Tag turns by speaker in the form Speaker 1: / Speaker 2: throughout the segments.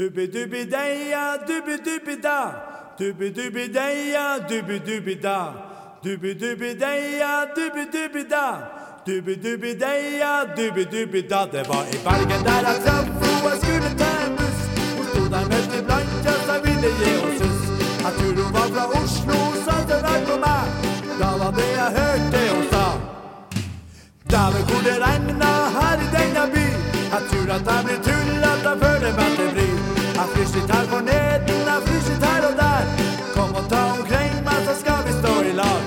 Speaker 1: dubbi da. Dubbi dubbi deia, dubbi dubbi da. Det var i Bergen der jeg traff henne, jeg skulle ta en buss. Hun sto der midt iblant oss, jeg ville gi henne suss. Jeg tror hun var fra Oslo, sa det vel på meg. Da var det jeg hørte hun sa. Dæven hvor det regna her i denne by Jeg tror at jeg blir tullet, jeg føler meg til bry Jeg fryser litt her for neden, jeg fryser litt her og der Kom og ta omkring meg, så skal vi stå i lag?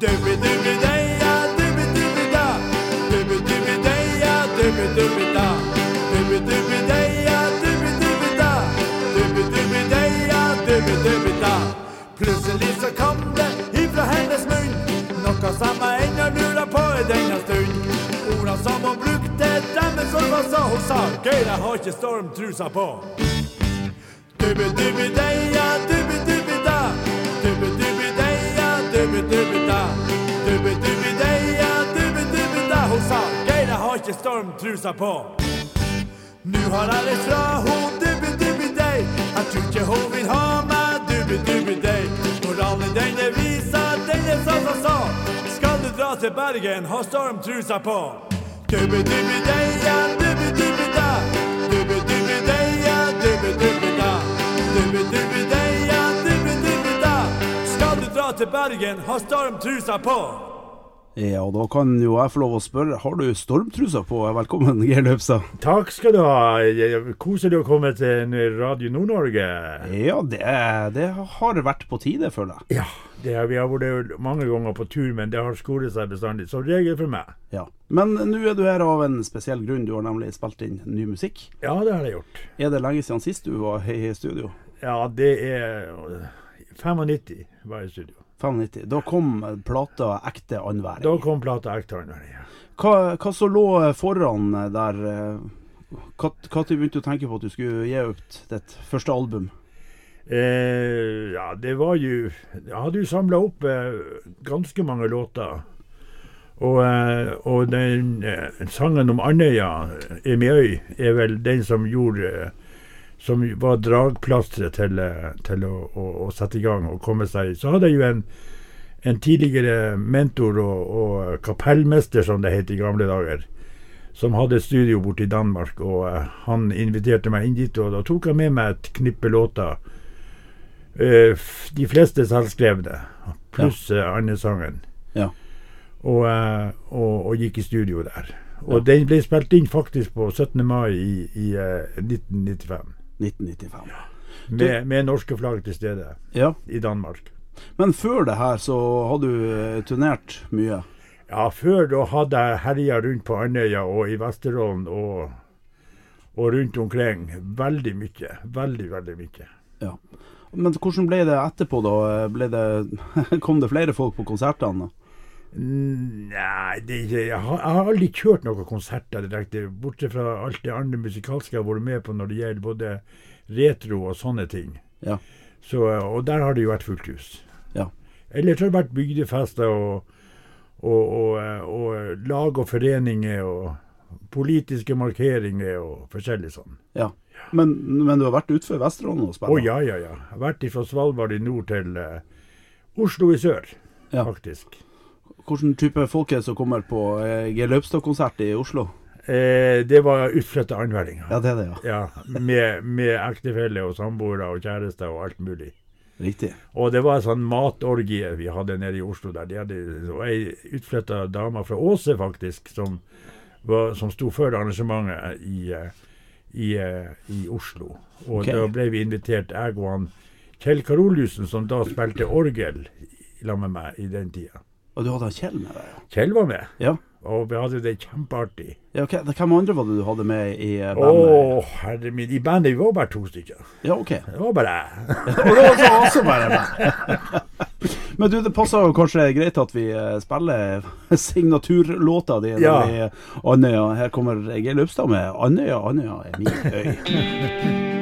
Speaker 1: Dubbi dubbi deia, dubbi dubbi da Dubbi dubbi deia, dubbi dubbi da Dubbi dubbi deia, dubbi dubbi da Dubbi dubbi deia, dubbi dubbi da Plutselig så kom det ifra hennes munn Noe som jeg ennå lurer på i denne stund. Orda som hun brukte, demmen som hun sa Hun sa, Geir, jeg har ikke stormtrusa på ikke stormtrusa på Nå har alle fra ho, dubbi dubbi dei Jeg tror ikke hun vil ha meg, dubbi dubbi dei Moralen den denne visa, den er sa, sa, sa. Skal du dra til Bergen, ha stormtrusa på Dubbi dubbi deia, dubbi dubbi da Dubbi dubbi deia, dubbi dubbi da Dubbi dubbi deia, dubbi dubbi da Skal du dra til Bergen, ha stormtrusa på
Speaker 2: Ja, da kan jo jeg få lov å spørre, har du stormtrusa på? Velkommen, Geir Løpstad.
Speaker 3: Takk skal du ha. Koselig å komme til Radio Nord-Norge.
Speaker 2: Ja, det, det har vært på tide, føler jeg.
Speaker 3: Ja, det har, vi har vært mange ganger på tur, men det har skolet seg bestandig. Som regel for meg.
Speaker 2: Ja. Men nå er du her av en spesiell grunn. Du har nemlig spilt inn ny musikk.
Speaker 3: Ja, det har jeg gjort.
Speaker 2: Er det lenge siden sist du var i studio?
Speaker 3: Ja, det er 95 var jeg i studio.
Speaker 2: 95. Da kom plata 'Ekte andværing'.
Speaker 3: Da kom plata 'Ekte andværing'. Ja.
Speaker 2: Hva, hva som lå foran der? Når begynte du å tenke på at du skulle gi ut ditt første album?
Speaker 3: Eh, ja, det var jo Jeg hadde jo samla opp eh, ganske mange låter. Og, eh, og den sangen om Andøya, 'Emiøy', er vel den som gjorde Som var dragplasteret til, til å, å, å, sette i gang og komme seg Så hadde jeg jo en, en tidligere mentor og, og, kapellmester, som det het i gamle dager, som hadde et studio borte i Danmark. Og uh, han inviterte meg inn dit, og da tok jeg med meg et knippe låter. Uh, de fleste selvskrevne, pluss ja. Andesangen.
Speaker 2: Ja.
Speaker 3: Og, og, og, gikk i studio der. Og ja. den ble spilt inn faktisk på 17. mai i, i 1995.
Speaker 2: 1995.
Speaker 3: Ja. Med, med, norske flagg til stede
Speaker 2: ja.
Speaker 3: i Danmark.
Speaker 2: Men før det her så har du turnert mye?
Speaker 3: Ja, før da hadde jeg herja rundt på Andøya og i Vesterålen og, og, rundt omkring. Veldig mye. Veldig, veldig mye.
Speaker 2: Ja. Men hvordan ble det etterpå, da? Det, kom det flere folk på konsertene?
Speaker 3: Nei, det, jeg, har, jeg har aldri kjørt noen konserter direkte. Bortsett fra alt det andre musikalske jeg har vært med på når det gjelder både retro og sånne ting.
Speaker 2: Ja.
Speaker 3: Så, og der har det jo vært fullt hus.
Speaker 2: Ja.
Speaker 3: Ellers har det vært bygdefester og, og, og, og, lag og foreninger og politiske markeringer og forskjellig sånn.
Speaker 2: Ja. Men, men du har vært utenfor Vesterålen og spilt?
Speaker 3: Å ja, ja, ja. Jeg har vært fra Svalbard i nord til uh, Oslo i sør,
Speaker 2: ja.
Speaker 3: faktisk.
Speaker 2: Hvilken type folk er det som kommer på eh, Geir Løpstad-konsert i Oslo?
Speaker 3: Eh, det var utflytta andværinger.
Speaker 2: Ja, det er det, ja.
Speaker 3: ja med, med ektefelle og samboere og kjærester og alt mulig.
Speaker 2: Riktig.
Speaker 3: Og det var en sånn matorgie vi hadde nede i Oslo der. De hadde og ei utflytta dame fra Åse, faktisk, som, var, som sto før arrangementet i, i, i Oslo. Og
Speaker 2: okay.
Speaker 3: da ble vi invitert, jeg og han Kjell Karoliussen, som da spilte orgel sammen med meg i den tida.
Speaker 2: Og du hadde Kjell med deg?
Speaker 3: Kjell var med.
Speaker 2: Ja.
Speaker 3: Og vi hadde det kjempeartig.
Speaker 2: Ja, ok, Hvem andre var det du hadde med i eh, bandet?
Speaker 3: Å, herre min. I bandet vi var bare to stykker.
Speaker 2: Ja, ok.
Speaker 3: Det var bare jeg.
Speaker 2: og det var også bare meg. Men du, det passer jo kanskje greit at vi eh, spiller signaturlåta di
Speaker 3: ja.
Speaker 2: i Andøya. Her kommer Geir Løpstad med 'Andøya, Andøya er min øy'.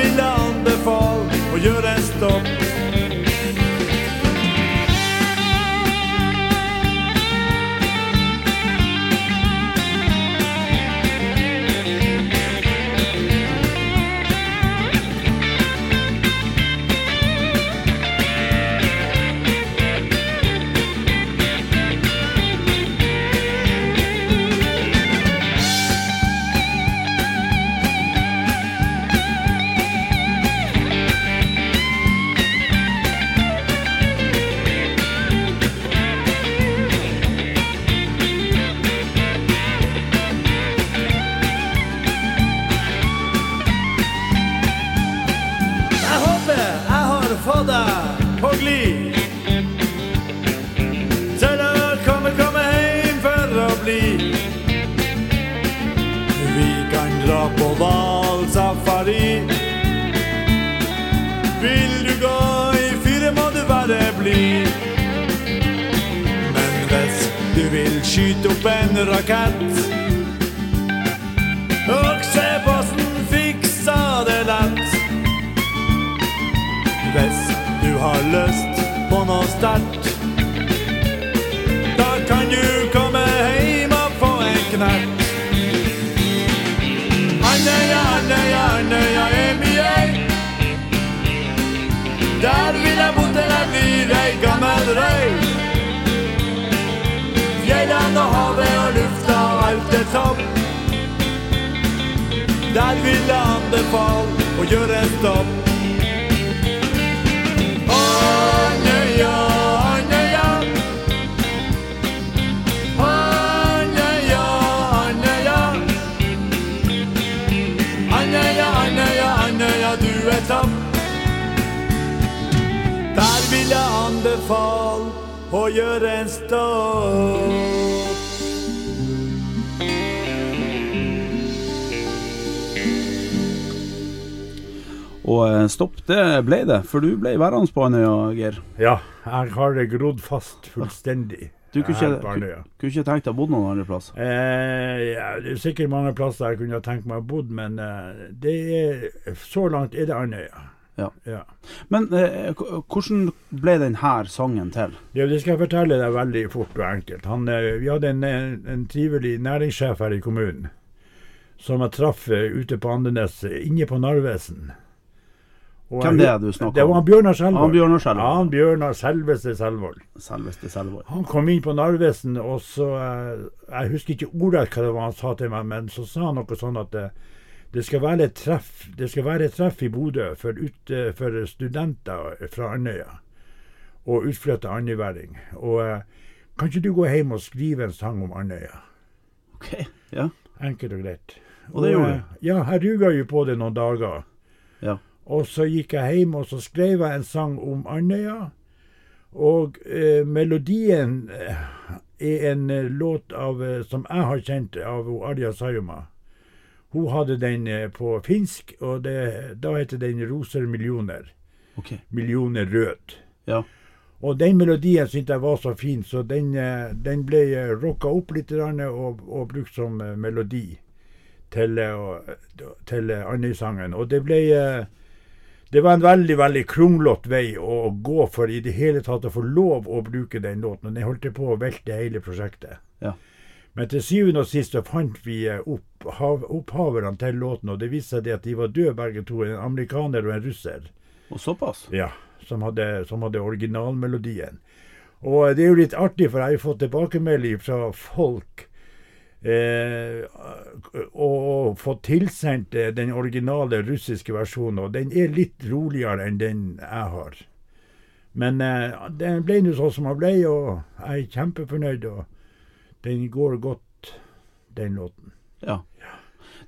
Speaker 1: vil jeg anbefale å gjøre en stopp. vilande fall och gör en stopp. Der vil jeg anbefale å gjøre en stopp.
Speaker 2: Og eh, stopp, det ble det. For du ble værende på Andøya, Geir.
Speaker 3: Ja, jeg har det grodd fast fullstendig.
Speaker 2: Du kunne ikke, ikke, tenkt deg å bo noen andre plass?
Speaker 3: Eh, ja, det er sikkert mange plasser jeg kunne tenkt meg å bo, men eh, er, så langt er det Andøya.
Speaker 2: Ja.
Speaker 3: ja.
Speaker 2: Men eh, hvordan ble denne sangen til?
Speaker 3: Ja, det skal jeg fortelle deg veldig fort og enkelt. Han, eh, vi hadde en, en, trivelig næringssjef her i kommunen som jeg traff ute på Andenes, inne på Narvesen. Og
Speaker 2: Hvem det er du snakker om?
Speaker 3: Det var han Bjørnar Selvold.
Speaker 2: Han Bjørnar Selvold.
Speaker 3: Ja, han Bjørnar selveste Selvold.
Speaker 2: Selveste Selvold.
Speaker 3: Han kom inn på Narvesen, og så eh, Jeg husker ikke ordrett hva det var han sa til meg, men så sa han noe sånn at det, det skal være et treff være et treff i Bodø for, ut, eh, for studenter fra Andøya og utflytta andøyværing. Og eh, kan ikke du gå hjem og skrive en sang om Andøya?
Speaker 2: Ok, ja.
Speaker 3: Enkelt og greit.
Speaker 2: Og det gjorde
Speaker 3: du? Ja, jeg ruga jo på det noen dager.
Speaker 2: Ja.
Speaker 3: Og så gikk jeg hjem og så skrev jeg en sang om Andøya. Og eh, melodien eh, er en eh, låt av, eh, som jeg har kjent av Arja Sayuma. Hun hadde den på finsk, og det, da heter den 'Roser millioner'.
Speaker 2: Okay.
Speaker 3: Millioner rød.
Speaker 2: Ja.
Speaker 3: Og den melodien syntes jeg var så fin, så den, den ble rocka opp litt og, og brukt som melodi til, til Andøy-sangen. Og det ble Det var en veldig veldig kronglete vei å gå for i det hele tatt å få lov å bruke den låten. Den holdt på å velte hele prosjektet.
Speaker 2: Ja.
Speaker 3: Men til syvende og sist så fant vi eh, opp, opphaverne til låten, og det viste seg at de var døde begge to. En amerikaner og en russer.
Speaker 2: Og såpass?
Speaker 3: Ja, som hadde, som hadde originalmelodien. Og det er jo litt artig, for jeg har jo fått tilbakemelding fra folk eh, og, fått tilsendt eh, den originale russiske versjonen, og den er litt roligere enn den jeg har. Men eh, den ble nå sånn som den ble, og jeg er kjempefornøyd, og den går godt, den låten.
Speaker 2: Ja.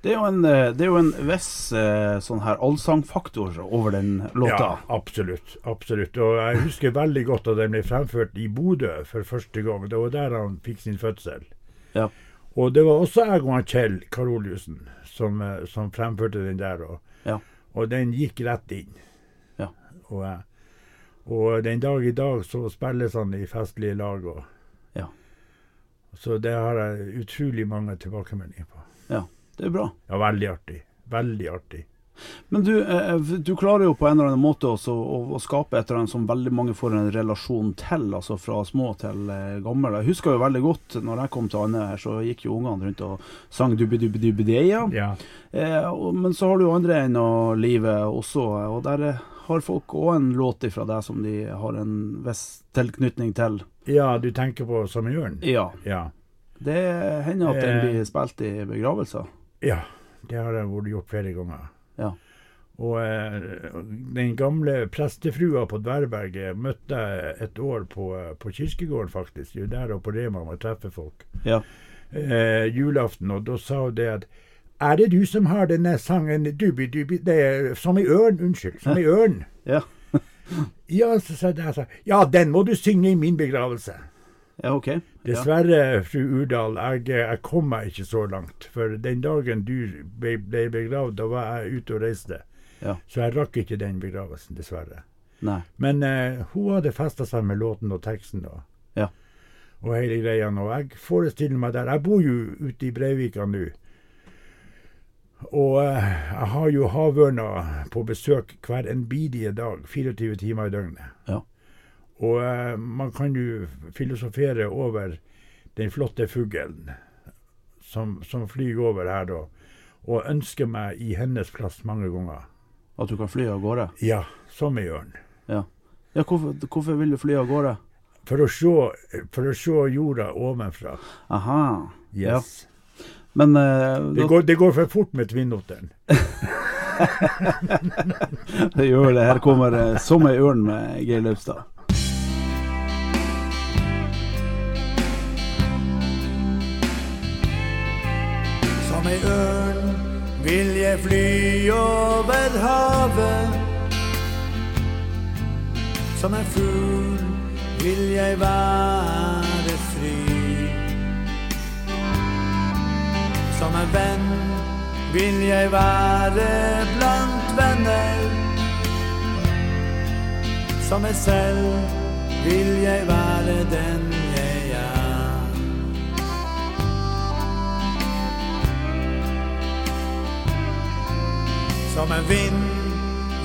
Speaker 2: Det er jo en, eh, det er jo en viss eh, sånn her allsangfaktor over den låta.
Speaker 3: Ja, absolutt. absolutt. Og jeg husker veldig godt at den ble fremført i Bodø for første gang. Det var der han fikk sin fødsel.
Speaker 2: Ja.
Speaker 3: Og det var også jeg og Kjell Karoliussen som, eh, som fremførte den der. Og,
Speaker 2: Ja.
Speaker 3: og den gikk rett inn.
Speaker 2: Ja.
Speaker 3: Og, og den dag i dag så spilles han i festlige lag. Og,
Speaker 2: Ja.
Speaker 3: Så det har jeg utrolig mange tilbakemeldinger på.
Speaker 2: Ja, det er bra.
Speaker 3: Ja, veldig artig. Veldig artig.
Speaker 2: Men du, eh, du klarer jo på en eller annen måte også å, å skape et eller annet som veldig mange får en relasjon til, altså fra små til eh, gamle. Jeg husker jo veldig godt når jeg kom til Andøya her, så gikk jo ungene rundt og sang dubbi-dubbi-dubbi-deia.
Speaker 3: Ja.
Speaker 2: Eh, men så har du jo andre enn og livet også, og der eh, har folk òg en låt ifra deg som de har en viss tilknytning til.
Speaker 3: ja, du tenker på Som?
Speaker 2: Ja.
Speaker 3: Ja.
Speaker 2: Det hender at den
Speaker 3: Eh.
Speaker 2: blir spilt i begravelser.
Speaker 3: Ja, det har jeg vært gjort flere ganger.
Speaker 2: Ja.
Speaker 3: Og eh, den gamle prestefrua på Dverberget møtte jeg et år på, eh, på kirkegården, faktisk. Jo der og på Rema man treffer folk.
Speaker 2: Ja.
Speaker 3: Eh, julaften, og da sa hun det at Er det du som har denne sangen dubi, dubi, det Som i ørn, unnskyld. Som i ørn.
Speaker 2: Ja.
Speaker 3: Ja, så sa jeg så, Ja, den må du synge i min begravelse.
Speaker 2: Ja, OK.
Speaker 3: Dessverre, fru Urdal, jeg, jeg kom meg ikke så langt. For den dagen du ble, ble begravd, da var jeg ute og reiste.
Speaker 2: Ja.
Speaker 3: Så jeg rakk ikke den begravelsen, dessverre.
Speaker 2: Nei.
Speaker 3: Men eh, hun hadde festa seg med låten og teksten da.
Speaker 2: Ja.
Speaker 3: og hele greia. Og jeg forestiller meg der Jeg bor jo ute i Breivika nå. Og eh, jeg har jo havørna på besøk hver en bidige dag, 24 timer i døgnet.
Speaker 2: Ja.
Speaker 3: Og eh, man kan jo filosofere over den flotte fuglen som, som flyr over her da, og ønsker meg i hennes plass mange ganger.
Speaker 2: At du kan fly av gårde?
Speaker 3: Ja, som ei ørn.
Speaker 2: Ja. ja hvorfor, hvorfor vil du fly av gårde?
Speaker 3: For å se, for å se jorda ovenfra.
Speaker 2: Aha.
Speaker 3: Yes.
Speaker 2: Men uh,
Speaker 3: Det, går, det går for fort med tvinnotteren.
Speaker 2: det gjør det. Her kommer eh, 'Som ei ørn' med Geir Løvstad.
Speaker 1: Som ei ørn vil jeg fly over havet. Som en fugl vil jeg være fri. Som en venn vil jeg være blant venner. Som meg selv vil jeg være den Som en vind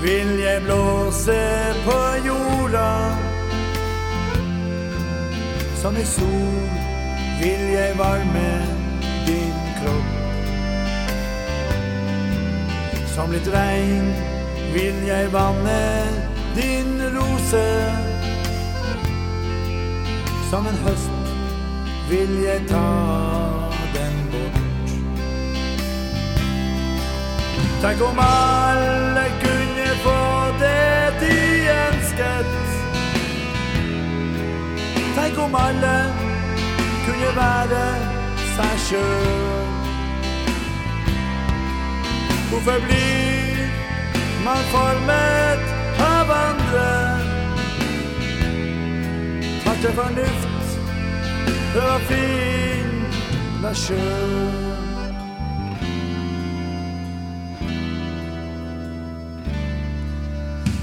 Speaker 1: vil jeg blåse på jorda. Som i sol vil jeg varme din kropp. Som litt regn vil jeg vanne din rose. Som en høst vil jeg ta Tenk om alle kunne få det de ønsket. Tenk om alle kunne være seg sjøl. Hvorfor blir man formet av andre? Ta til fornuft, prøv å finne deg sjøl.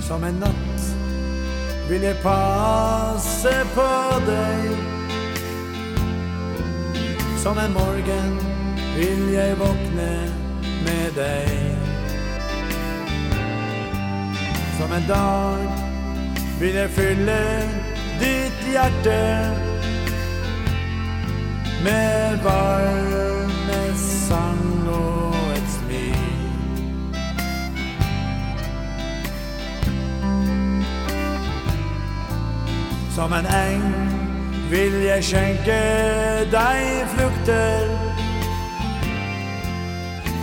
Speaker 1: Som en natt vil jeg passe på deg. Som en morgen vil jeg våkne med deg. Som en dag vil jeg fylle ditt hjerte med varme Som en eng vil jeg skjenke deg frukter.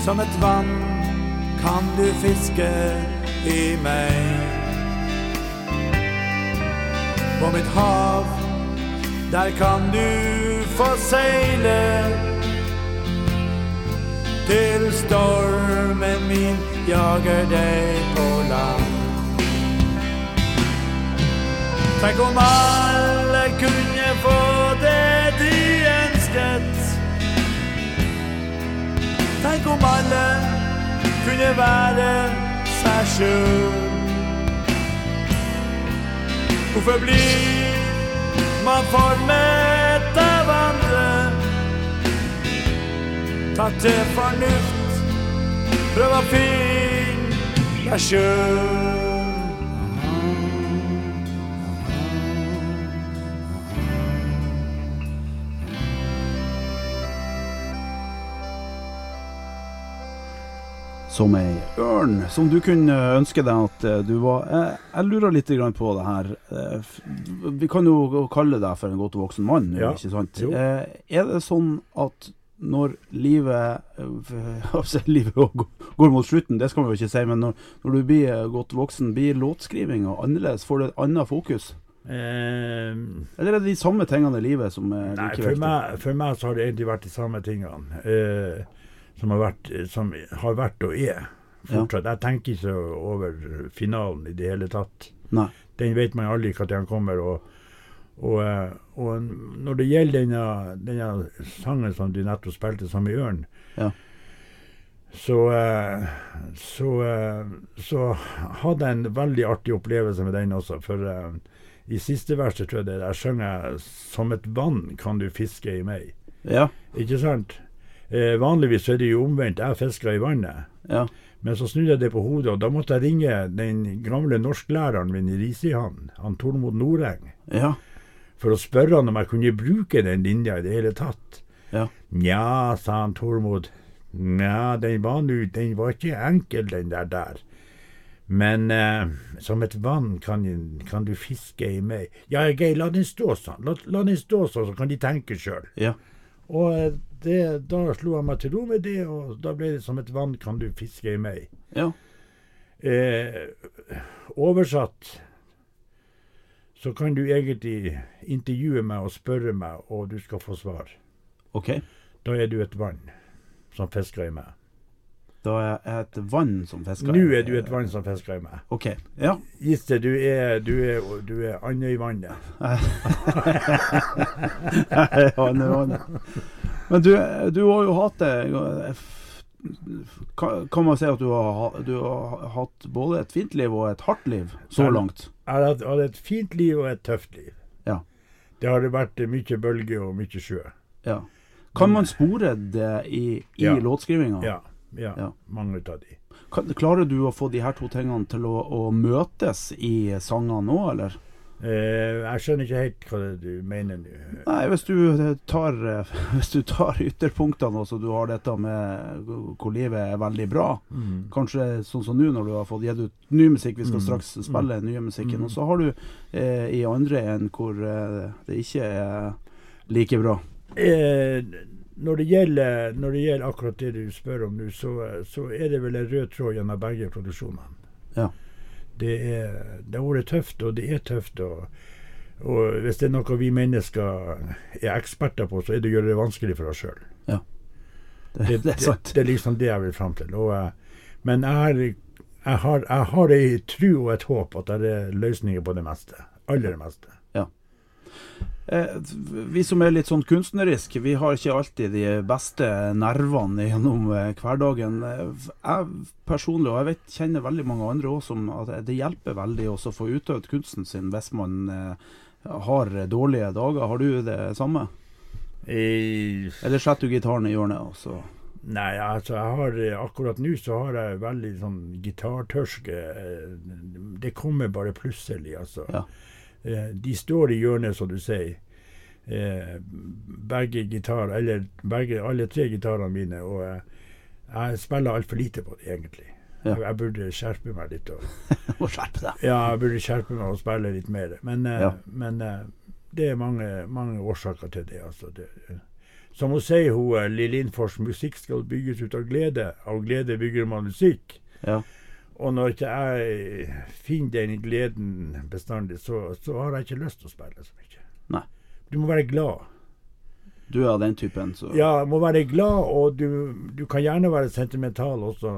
Speaker 1: Som et vann kan du fiske i meg. På mitt hav, der kan du få seile. Til stormen min jager deg på land. Tenk om alle kunne få det de ønsket. Tenk om alle kunne være seg sjøl. Hvorfor blir man formet av andre? Ta til fornuft, prøv å finne deg sjøl.
Speaker 2: Som ei ørn, som du kunne ønske deg at eh, du var. Jeg, jeg lurer litt på det her. Eh, Vi kan jo kalle deg for en godt voksen mann,
Speaker 3: Ja,
Speaker 2: ikke sant?
Speaker 3: jo.
Speaker 2: Eh, Er det sånn at når livet eh, Livet går mot slutten, det skal vi jo ikke si, men når, når du blir eh, godt voksen, blir låtskrivinga annerledes? Får du et annet fokus?
Speaker 3: Eh,
Speaker 2: Eller er det de samme tingene i livet som er like
Speaker 3: for
Speaker 2: viktige?
Speaker 3: meg, for meg så har det egentlig vært de samme tingene. Eh, som, har vært, som har vært og er fortsatt. Jeg tenker ikke over finalen i det hele tatt.
Speaker 2: Nei.
Speaker 3: Den vet man aldri når den kommer. Og, og, eh, og når det gjelder denne, denne sangen som du nettopp spilte, som i Ørn,
Speaker 2: Ja.
Speaker 3: så, eh, så, eh, så hadde jeg en veldig artig opplevelse med den også. For eh, i siste verset tror jeg det der synger 'Som et vann kan du fiske i meg'.
Speaker 2: Ja.
Speaker 3: Ikke sant? Eh, vanligvis er det jo omvendt. Jeg fisker i vannet.
Speaker 2: ja.
Speaker 3: Men så snudde jeg det på hodet, og da måtte jeg ringe den gamle norsklæreren min i Risihan, han Tormod Noreng,
Speaker 2: Ja.
Speaker 3: for å spørre han om jeg kunne bruke den linja i det hele tatt.
Speaker 2: Ja.
Speaker 3: Nja, sa han Tormod. Nja, den var nu, den var ikke enkel, den der der. Men eh, som et vann kan, kan du fiske i meg. Ja, Geir, la den stå sånn. La, la den stå sånn, så kan de tenke sjøl.
Speaker 2: ja.
Speaker 3: Og eh, det, da slo jeg meg til ro med det, og da ble det som et vann kan du fiske i meg.
Speaker 2: ja.
Speaker 3: Eh, oversatt så kan du egentlig intervjue meg og spørre meg, og du skal få svar.
Speaker 2: OK.
Speaker 3: Da er du et vann som fisker i meg.
Speaker 2: Da er jeg et vann som fisker.
Speaker 3: Nå er du et vann som fisker i meg.
Speaker 2: OK. Ja.
Speaker 3: Gisle, du er, du er, du er Andøyvannet.
Speaker 2: Men du, du har jo hatt det Kan kan man si at du har, du har hatt både et fint liv og et hardt liv så langt?
Speaker 3: Jeg har hatt et fint liv og et tøft liv.
Speaker 2: Ja.
Speaker 3: Det har vært mye bølger og mye sjø.
Speaker 2: ja. Kan man spore det i, i
Speaker 3: Ja.
Speaker 2: låtskrivinga?
Speaker 3: Ja, ja,
Speaker 2: Ja.
Speaker 3: mange av de.
Speaker 2: Klarer du å få de her to tingene til å, å møtes i sangene nå, eller?
Speaker 3: Eh, jeg skjønner ikke helt hva du mener nå.
Speaker 2: Nei, hvis du tar, eh, hvis du tar ytterpunktene, altså du har dette med hvor livet er veldig bra.
Speaker 3: Mm.
Speaker 2: Kanskje sånn som nå, når du har fått gitt ut ny musikk, vi skal
Speaker 3: Mm.
Speaker 2: straks spille den nye musikken.
Speaker 3: Mm.
Speaker 2: Og så har du eh, i andre en hvor eh, det ikke er like bra.
Speaker 3: Eh, når, det gjelder, når det gjelder akkurat det du spør om nå, så, så er det vel en rød tråd gjennom begge produksjonene.
Speaker 2: Ja.
Speaker 3: Det, er, det har vært tøft, og det er tøft. Og, og hvis det er noe vi mennesker er eksperter på, så er det å gjøre det vanskelig for oss sjøl.
Speaker 2: Det,
Speaker 3: Det,
Speaker 2: det er sant.
Speaker 3: det, er liksom det jeg vil fram til. Og, eh, men jeg, har- jeg har, jeg har ei tro og et håp at det er løsninger på det meste. Aller meste.
Speaker 2: Eh, vi som er litt sånn kunstneriske, vi har ikke alltid de beste nervene gjennom eh, hverdagen. Eh, Jeg personlig, og jeg vet, kjenner veldig mange andre òg, som at det hjelper veldig også å få utøvd kunsten sin hvis man eh, har dårlige dager. Har du det samme?
Speaker 3: Jeg...
Speaker 2: Eller setter du gitaren i hjørnet? Også?
Speaker 3: Nei, altså jeg har akkurat nå så har jeg veldig sånn gitartørske. eh, Det kommer bare plutselig, altså.
Speaker 2: Ja.
Speaker 3: Eh, De står i hjørnet, som du sier. Eh, begge gitar, eller begge, alle tre gitarene mine. Og eh, jeg spiller altfor lite på det, egentlig.
Speaker 2: Ja.
Speaker 3: Jeg, burde skjerpe meg litt. Og,
Speaker 2: og skjerpe deg.
Speaker 3: ja, jeg burde skjerpe meg og spille litt mer. Men,
Speaker 2: Ja.
Speaker 3: men det er mange, mange årsaker til det. Altså. det som hun sier, hun Lill Lindfors, musikk skal bygges ut av glede. Av glede bygger man musikk.
Speaker 2: Ja.
Speaker 3: Og når ikke jeg finner den gleden bestandig, så, så har jeg ikke lyst til å spille så mye.
Speaker 2: Nei.
Speaker 3: Du må være glad.
Speaker 2: Du er av den typen, så
Speaker 3: Ja, må være glad, og du, du kan gjerne være sentimental også,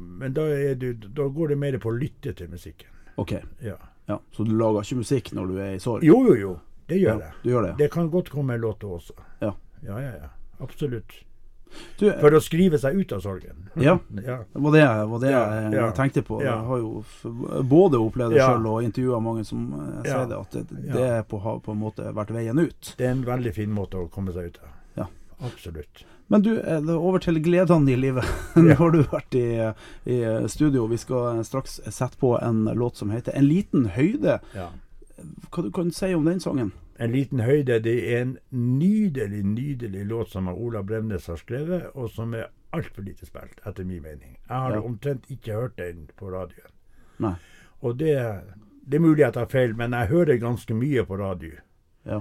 Speaker 3: men da, du, da går det mer på å lytte til musikken.
Speaker 2: OK.
Speaker 3: Ja.
Speaker 2: Ja. Så du lager ikke musikk når du er i sorg?
Speaker 3: Jo, jo, jo. Det gjør
Speaker 2: Ja,
Speaker 3: jeg.
Speaker 2: du gjør det, ja.
Speaker 3: Det kan godt komme en låt også.
Speaker 2: Ja.
Speaker 3: Ja, ja, ja. Absolutt.
Speaker 2: Du,
Speaker 3: For å skrive seg ut av sorgen.
Speaker 2: Ja.
Speaker 3: ja.
Speaker 2: Det var det, var det
Speaker 3: Ja,
Speaker 2: jeg
Speaker 3: ja,
Speaker 2: tenkte på. Jeg har jo både opplevd det
Speaker 3: Ja.
Speaker 2: sjøl og intervjua mange som eh, sier det, at det, det på, har på en måte vært veien ut.
Speaker 3: Det er en veldig fin måte å komme seg ut av.
Speaker 2: Ja.
Speaker 3: Absolutt.
Speaker 2: Men du, eh, er over til gledene i livet. Nå har du vært i, i studio. Vi skal straks sette på en låt som heter 'En liten høyde'.
Speaker 3: Ja.
Speaker 2: Hva du kan si om den sangen?
Speaker 3: En liten høyde. Det er en nydelig, nydelig låt som Ola Bremnes har skrevet, og som er altfor lite spilt, etter min mening. Jeg har
Speaker 2: Ja.
Speaker 3: omtrent ikke hørt den på radioen.
Speaker 2: Nei.
Speaker 3: Og det, det er mulig jeg tar feil, men jeg hører ganske mye på radio.
Speaker 2: Ja.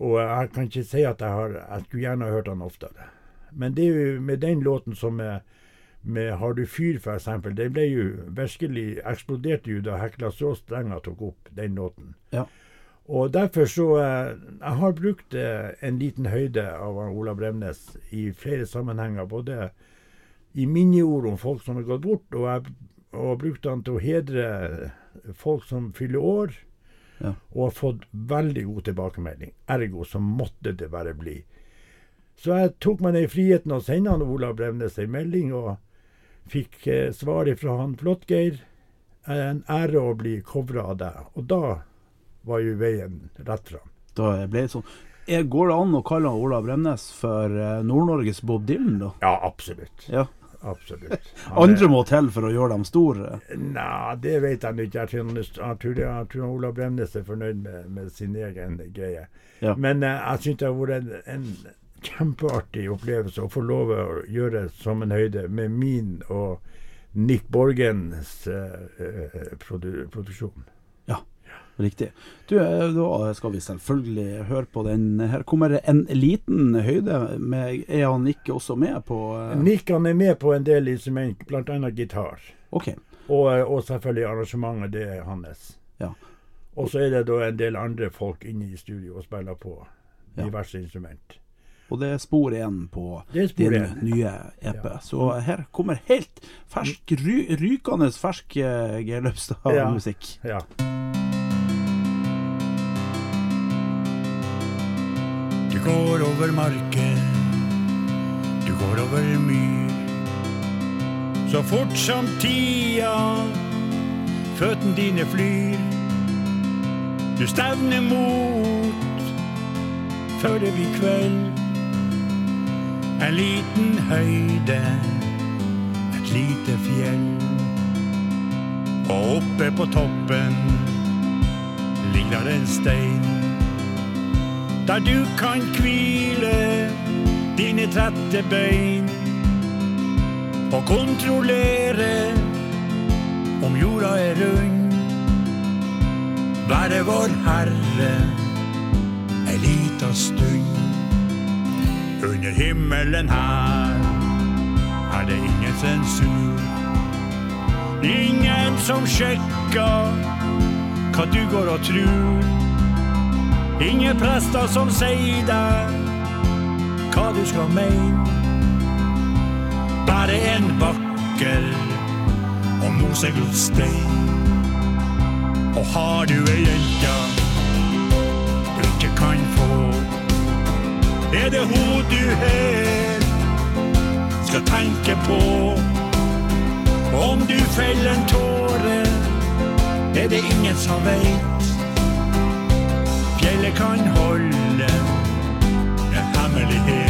Speaker 3: Og jeg kan ikke si at jeg har Jeg skulle gjerne ha hørt den oftere. Men det er jo med den låten som er med 'Har du fyr', for eksempel, den ble jo virkelig eksploderte jo da Hekla Stråstrenger tok opp den låten.
Speaker 2: Ja.
Speaker 3: Og derfor så eh, Jeg har brukt eh, en liten høyde av Ola Bremnes i flere sammenhenger. Både i minneord om folk som har gått bort, og jeg og har brukt han til å hedre folk som fyller år.
Speaker 2: Ja.
Speaker 3: Og har fått veldig god tilbakemelding. Ergo så måtte det bare bli. Så jeg tok meg den friheten å sende han Ola Bremnes en melding, og fikk eh, svar fra han Flåttgeir. En ære å bli covra av deg. Og da var jo veien rett fram.
Speaker 2: Da ble det sånn. Går det an å kalle Ola Bremnes for eh, Nord-Norges Bob Dylan, da?
Speaker 3: Ja, absolutt.
Speaker 2: Ja.
Speaker 3: Absolutt.
Speaker 2: Andre må til for å gjøre dem store.
Speaker 3: Nei, det vet jeg ikke. Jeg tror, jeg tror, Ola Bremnes er fornøyd med, med sin egen greie.
Speaker 2: Ja.
Speaker 3: Men eh, jeg syns det har vært en, en kjempeartig opplevelse å få lov å gjøre som en høyde med min og Nick Borgens eh, produ produksjon.
Speaker 2: Riktig. Du, eh, da skal vi selvfølgelig høre på den. Her kommer en liten høyde. Med, er han ikke også med på eh,
Speaker 3: Nick han er med på en del instrument, bl.a. gitar.
Speaker 2: Okay.
Speaker 3: Og, eh, og selvfølgelig arrangementet, det er hans.
Speaker 2: Ja.
Speaker 3: Og så er det da en del andre folk inne i studio og spiller på
Speaker 2: Ja.
Speaker 3: diverse instrument.
Speaker 2: Og det er spor én på din
Speaker 3: en.
Speaker 2: nye EP.
Speaker 3: Ja.
Speaker 2: Så her kommer helt fersk, ry, rykende fersk Geir Løpstad-musikk.
Speaker 3: Ja.
Speaker 1: Du går over marken, du går over myr. Så fort som tida, føttene dine flyr. Du stevner mot før det blir kveld. En liten høyde, et lite fjell. Og oppe på toppen ligger en stein. Der du kan hvile dine trette bein. Og kontrollere om jorda er rund. Være vår Herre ei lita stund. Under himmelen her er det ingen sensur. Ingen som sjekker hva du går og trur. Ingen prester som sier deg hva du skal mene. Bare en vakker og mosegrodd stein. Og har du ei jente du ikke kan få, er det hun du her skal tenke på. Om du feller en tåre, er det ingen som veit. Kan holde en hemmelighet.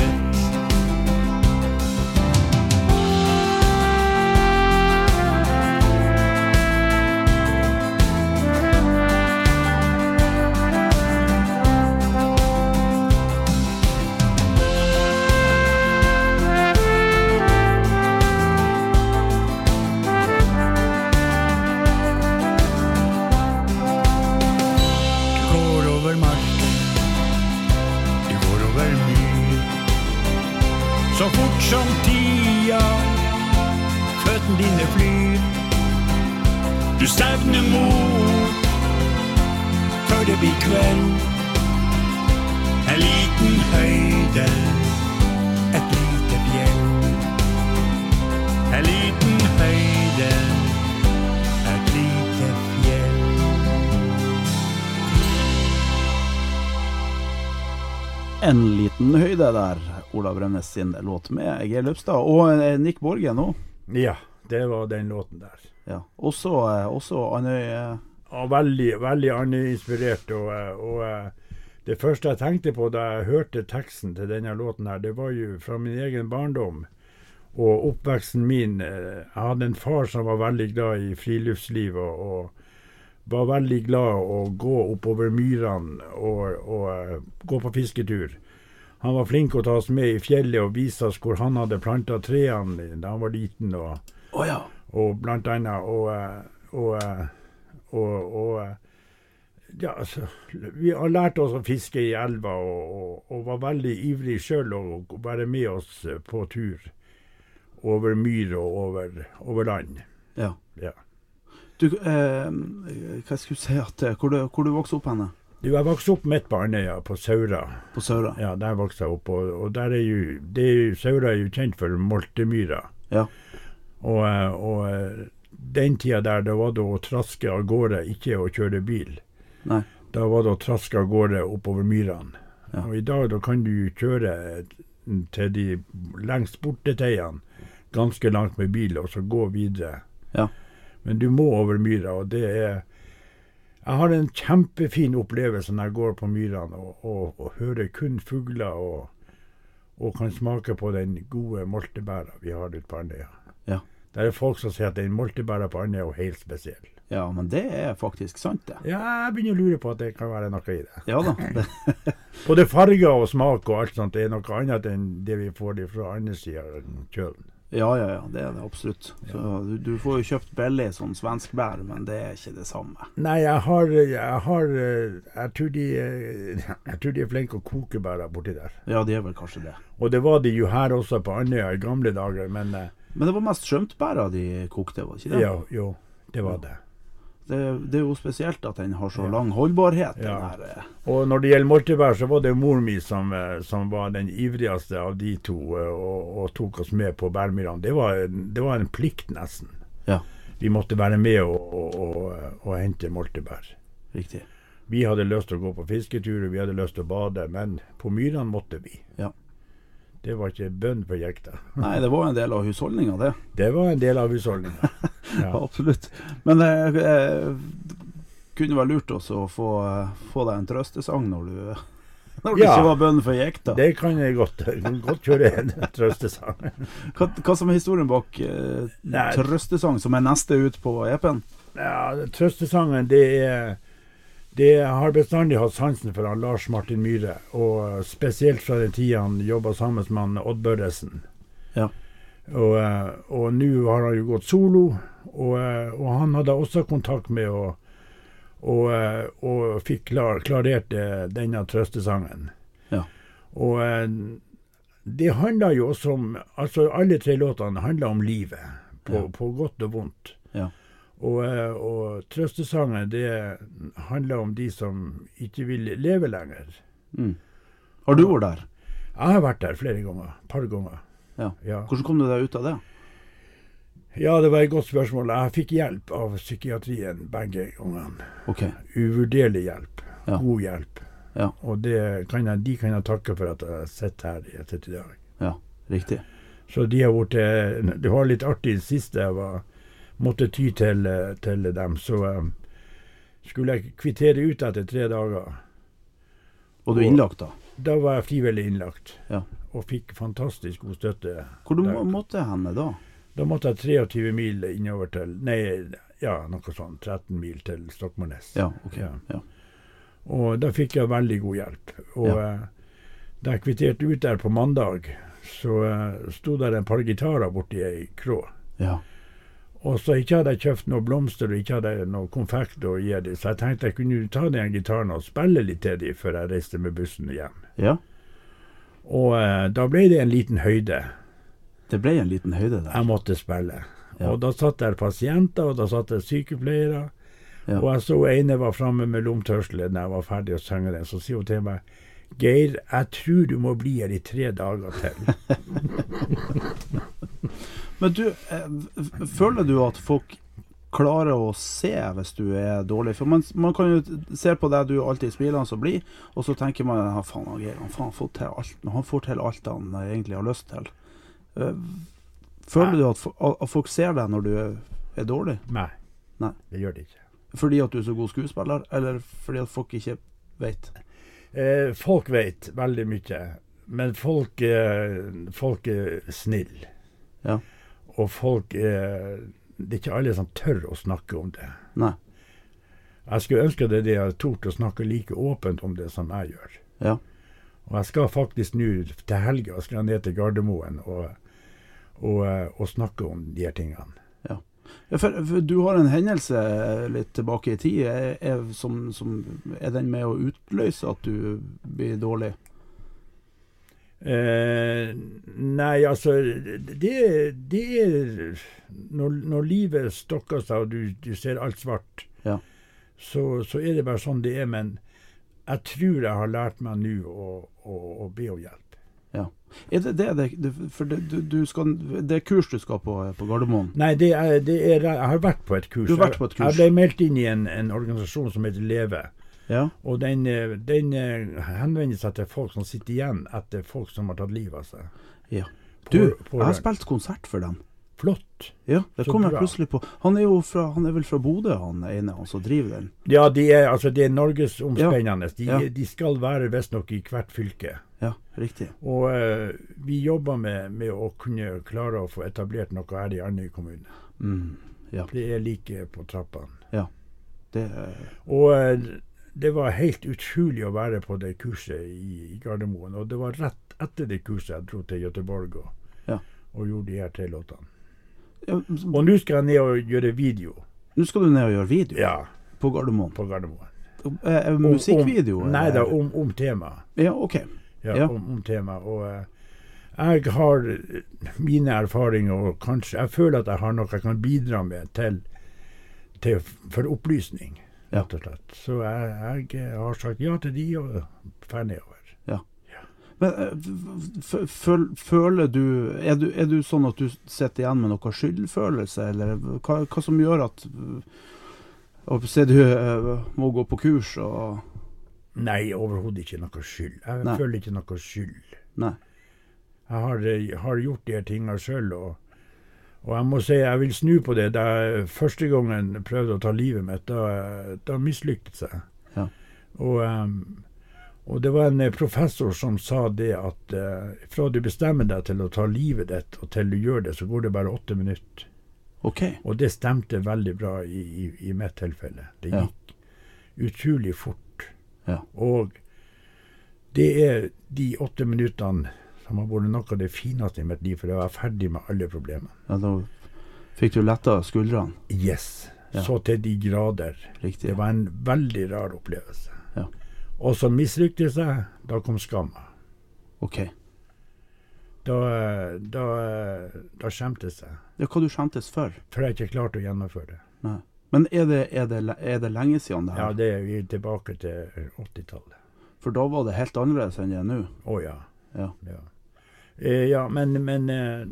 Speaker 1: En liten høyde
Speaker 2: der, Olav Bremnes sin låt med Geir Løpstad. Og eh, Nick Borge nå.
Speaker 3: Ja, det var den låten der.
Speaker 2: Ja. Også, eh, også Andøy eh,
Speaker 3: Ja, veldig, veldig Andøy-inspirert. Og, og det første jeg tenkte på da jeg hørte teksten til denne låten, her, det var jo fra min egen barndom og oppveksten min. Jeg hadde en far som var veldig glad i friluftsliv og, og var veldig glad å gå oppover myrene og, og eh, gå på fisketur. Han var flink å ta oss med i fjellet og vise oss hvor han hadde planta trærne da han var liten. og
Speaker 2: Å ja.
Speaker 3: og blant annet og, eh, og, eh, og, og ja, altså, Vi har lært oss å fiske i elva og, og, og var veldig ivrig sjøl å være med oss på tur over myr og over, over land.
Speaker 2: ja.
Speaker 3: Ja.
Speaker 2: Du, eh, hva skulle jeg si at eh, Hvor du, hvor du vokste opp henne?
Speaker 3: Du, Jeg vokste opp midt på Andøya, på Saura.
Speaker 2: På Saura?
Speaker 3: Ja, Der vokste jeg opp. Og, og der er jo, det er jo, Saura er jo kjent for multemyra.
Speaker 2: Ja.
Speaker 3: Og, eh, og eh, den tida der, da var det å traske av gårde, ikke å kjøre bil.
Speaker 2: Nei.
Speaker 3: Da var det å traske av gårde oppover myrene.
Speaker 2: Ja.
Speaker 3: Og i dag da kan du kjøre til de lengst borte teiene ganske langt med bil, og så gå videre.
Speaker 2: Ja.
Speaker 3: Men du må over myra, og det er Jeg har en kjempefin opplevelse når jeg går på myrene og, og, og hører kun fugler og, og kan smake på den gode moltebæra vi har ute på Andøya.
Speaker 2: Ja.
Speaker 3: Det er folk som sier at den moltebæra på Andøya er helt spesiell.
Speaker 2: ja, men det er faktisk sant, det.
Speaker 3: Ja, jeg begynner å lure på at det kan være noe i det.
Speaker 2: Ja da.
Speaker 3: Både farger og smak og alt sånt det er noe annet enn det vi får fra andre sida av kjølen.
Speaker 2: Ja, ja, ja, det er det absolutt. Så du, du får jo kjøpt billig sånn svensk bær, men det er ikke det samme.
Speaker 3: Nei, jeg har, jeg har jeg, tror de, jeg tror de er flinke å koke bæra borti der.
Speaker 2: Ja, de er vel kanskje det.
Speaker 3: Og det var de jo her også på Andøya i gamle dager, men eh,
Speaker 2: Men det var mest skjøntbæra de kokte, var det ikke det?
Speaker 3: ja, jo, det var det.
Speaker 2: Det, det er jo spesielt at den har så lang holdbarhet.
Speaker 3: Ja.
Speaker 2: Den her, eh.
Speaker 3: Og når det gjelder moltebær, så var det moren min som, eh, som var den ivrigste av de to, eh, og, og tok oss med på bærmyrene. Det, det var en plikt, nesten.
Speaker 2: Ja,
Speaker 3: Vi måtte være med og, og, og hente moltebær.
Speaker 2: riktig.
Speaker 3: Vi hadde lyst til å gå på fisketurer, vi hadde lyst til å bade, men på myrene måtte vi.
Speaker 2: Ja.
Speaker 3: Det var ikke bønn for jekta.
Speaker 2: Nei, det var en del av husholdninga, det.
Speaker 3: Det var en del av husholdninga.
Speaker 2: Ja. Absolutt. Men det eh, kunne være lurt også å få, eh, få deg en trøstesang når du Når det
Speaker 3: Ja.
Speaker 2: ikke var bønn for jekta.
Speaker 3: Det kan jeg godt. Kan godt kjøre en trøstesang.
Speaker 2: Hva, hva som er historien bak eh, Trøstesang, som er neste ut på EP-en?
Speaker 3: Ja, trøstesangen, det er det har bestandig hatt sansen for han Lars Martin Myhre, og spesielt fra den tida han jobba sammen med han Odd Børresen.
Speaker 2: Ja.
Speaker 3: Og, eh, og nå har han jo gått solo, og, eh, og han hadde også kontakt med og, og, eh, fikk klar, klarert denne trøstesangen.
Speaker 2: Ja.
Speaker 3: Og det handler jo også om Altså, alle tre låtene handler om livet, på,
Speaker 2: Ja.
Speaker 3: på godt og vondt.
Speaker 2: Ja.
Speaker 3: Og, eh, og trøstesangen, det handler om de som ikke vil leve lenger.
Speaker 2: Mm. Har du vært der?
Speaker 3: Jeg har vært der flere ganger. Et par ganger.
Speaker 2: Ja.
Speaker 3: Ja.
Speaker 2: Hvordan kom du deg ut av det?
Speaker 3: ja, det var et godt spørsmål. Jeg fikk hjelp av psykiatrien begge gangene.
Speaker 2: Okay.
Speaker 3: Uvurderlig hjelp.
Speaker 2: Ja.
Speaker 3: God hjelp.
Speaker 2: Ja.
Speaker 3: Og det kan jeg, de kan jeg takke for at jeg sitter her i etter i dag.
Speaker 2: Ja, riktig.
Speaker 3: Så de har vært eh, Det var litt artig sist jeg var, måtte ty til, eh, til dem. Så eh, skulle jeg kvittere ut etter tre dager.
Speaker 2: Og du er innlagt, da?
Speaker 3: Da var jeg frivillig innlagt.
Speaker 2: Ja.
Speaker 3: Og fikk fantastisk god støtte.
Speaker 2: Hvor du
Speaker 3: der.
Speaker 2: må, måtte henne da?
Speaker 3: Da måtte jeg 23 mil innover til Nei, ja, noe sånn 13 mil til Stokmarknes.
Speaker 2: Ja, ok.
Speaker 3: Ja.
Speaker 2: Ja.
Speaker 3: Og da fikk jeg veldig god hjelp. Og
Speaker 2: Ja.
Speaker 3: eh, da jeg kvitterte ut der på mandag, så uh, sto der en par gitarer borti ei krå.
Speaker 2: ja.
Speaker 3: Og så ikke hadde jeg kjøpt noe blomster og ikke hadde jeg noe konfekt å gi dem, så jeg tenkte jeg kunne ta den gitaren og spille litt til dem før jeg reiste med bussen hjem.
Speaker 2: ja.
Speaker 3: Og eh, da ble det en liten høyde.
Speaker 2: Det ble en liten høyde der.
Speaker 3: jeg måtte spille.
Speaker 2: Ja.
Speaker 3: Og da satt der pasienter, og da satt der sykepleiere.
Speaker 2: Ja.
Speaker 3: Og jeg så ene var framme med lomtørkle da jeg var ferdig å synge den. Så sier hun til meg Geir, jeg tror du må bli her i tre dager til.
Speaker 2: Men du, eh, føler du at folk klarer å se hvis du er dårlig? For man, man kan jo se på deg, du er alltid smilende og blid, og så tenker man ja, faen, han han faen får til alt. Men han får til alt han egentlig har lyst til. Eh, Føler du at, at folk ser deg når du er, dårlig?
Speaker 3: Nei,
Speaker 2: Nei.
Speaker 3: det gjør det ikke.
Speaker 2: Fordi at du er så god skuespiller, eller fordi at folk ikke vet?
Speaker 3: Eh, folk vet veldig mye, men folk, eh, folk er snille.
Speaker 2: Ja.
Speaker 3: Og folk er Det er ikke alle som tør å snakke om det.
Speaker 2: Nei.
Speaker 3: Jeg skulle ønske det de hadde tort å snakke like åpent om det som jeg gjør.
Speaker 2: Ja.
Speaker 3: Og jeg skal faktisk nå til helga skal jeg ned til Gardermoen og, og, eh, og snakke om de her tingene.
Speaker 2: Ja, for, for du har en hendelse eh, litt tilbake i tid er, er, som, som, er den med å utløse at du blir dårlig?
Speaker 3: Eh, nei, altså Det, det er når, når livet stokker seg og du, du ser alt svart,
Speaker 2: Ja.
Speaker 3: så, så er det bare sånn det er. Men jeg tror jeg har lært meg nå å, å, å be om hjelp.
Speaker 2: Ja. Er det det, det, For det, du, du skal, det er kurs du skal på på Gardermoen?
Speaker 3: Nei, det er, det er, jeg har vært på et kurs.
Speaker 2: Du har vært på et kurs.
Speaker 3: Jeg ble meldt inn i en, en organisasjon som heter Leve.
Speaker 2: Ja.
Speaker 3: Og den, eh, den eh, henvender seg til folk som sitter igjen etter folk som har tatt livet av seg.
Speaker 2: ja. Du,
Speaker 3: på
Speaker 2: jeg har spilt konsert for dem.
Speaker 3: Flott.
Speaker 2: Ja, det kom jeg plutselig på. Han er jo fra, han er vel fra Bodø, han ene, han som driver den?
Speaker 3: Ja, de er, altså, det er norgesomspennende. De,
Speaker 2: Ja.
Speaker 3: de skal være visstnok i hvert fylke.
Speaker 2: Ja, riktig.
Speaker 3: Og uh, vi jobber med, med å kunne klare å få etablert noe her i Andøy kommune.
Speaker 2: Mm. Ja,
Speaker 3: Det er like på trappene. Ja.
Speaker 2: det er
Speaker 3: Og eh, det var helt utrolig å være på det kurset i, i Gardermoen. Og det var rett etter det kurset jeg dro til Göteborg og,
Speaker 2: Ja.
Speaker 3: og gjorde de her tre låtene.
Speaker 2: ja,
Speaker 3: Og nå skal jeg ned og gjøre video.
Speaker 2: Nå skal du ned og gjøre video
Speaker 3: Ja,
Speaker 2: på Gardermoen.
Speaker 3: på Gardermoen.
Speaker 2: Eh, eh, musikkvideo?
Speaker 3: Om, nei da, om, om temaet.
Speaker 2: Ja, OK.
Speaker 3: Ja,
Speaker 2: Ja.
Speaker 3: Om, om temaet. Og eh, jeg har eh, mine erfaringer, og kanskje Jeg føler at jeg har noe jeg kan bidra med til, til for opplysning. Rett og slett. Så jeg, jeg har sagt ja til de, og drar nedover.
Speaker 2: Ja. ja. f- føl- føler du er, du er du sånn at du sitter igjen med noe skyldfølelse, eller hva, hva som gjør at Se, du eh, må gå på kurs og
Speaker 3: Nei, overhodet ikke noe skyld. Jeg
Speaker 2: Nei.
Speaker 3: føler ikke noe skyld.
Speaker 2: Nei.
Speaker 3: Jeg har, eh, har gjort de her tingene sjøl, og, og jeg må si jeg vil snu på det. Da jeg første gangen prøvde å ta livet mitt, da, da mislyktes jeg.
Speaker 2: Ja.
Speaker 3: Og, um, Og det var en eh, professor som sa det at uh, fra du bestemmer deg til å ta livet ditt, og til du gjør det, så går det bare åtte minutter.
Speaker 2: Okay.
Speaker 3: Og det stemte veldig bra i, i, i mitt tilfelle. Det
Speaker 2: Ja.
Speaker 3: gikk utrolig fort.
Speaker 2: Ja.
Speaker 3: Og det er de åtte minuttene som har vært noe av det fineste i mitt liv, for jeg var ferdig med alle problemene.
Speaker 2: Ja, da fikk du letta skuldrene.
Speaker 3: Yes.
Speaker 2: Ja.
Speaker 3: Så til de grader.
Speaker 2: Riktig.
Speaker 3: Det var en veldig rar opplevelse.
Speaker 2: Ja.
Speaker 3: Og så mislyktes jeg. Da kom skamma.
Speaker 2: OK.
Speaker 3: Da, da, da skjemtes jeg.
Speaker 2: Ja, hva du skjemtes for?
Speaker 3: For jeg ikke klarte å gjennomføre det.
Speaker 2: Nei. Men er det, er, det, er det lenge siden det her?
Speaker 3: Ja, det er vi tilbake til 80-tallet.
Speaker 2: For da var det helt annerledes enn det er nå?
Speaker 3: Å ja.
Speaker 2: Ja.
Speaker 3: Ja, eh, ja men, men eh,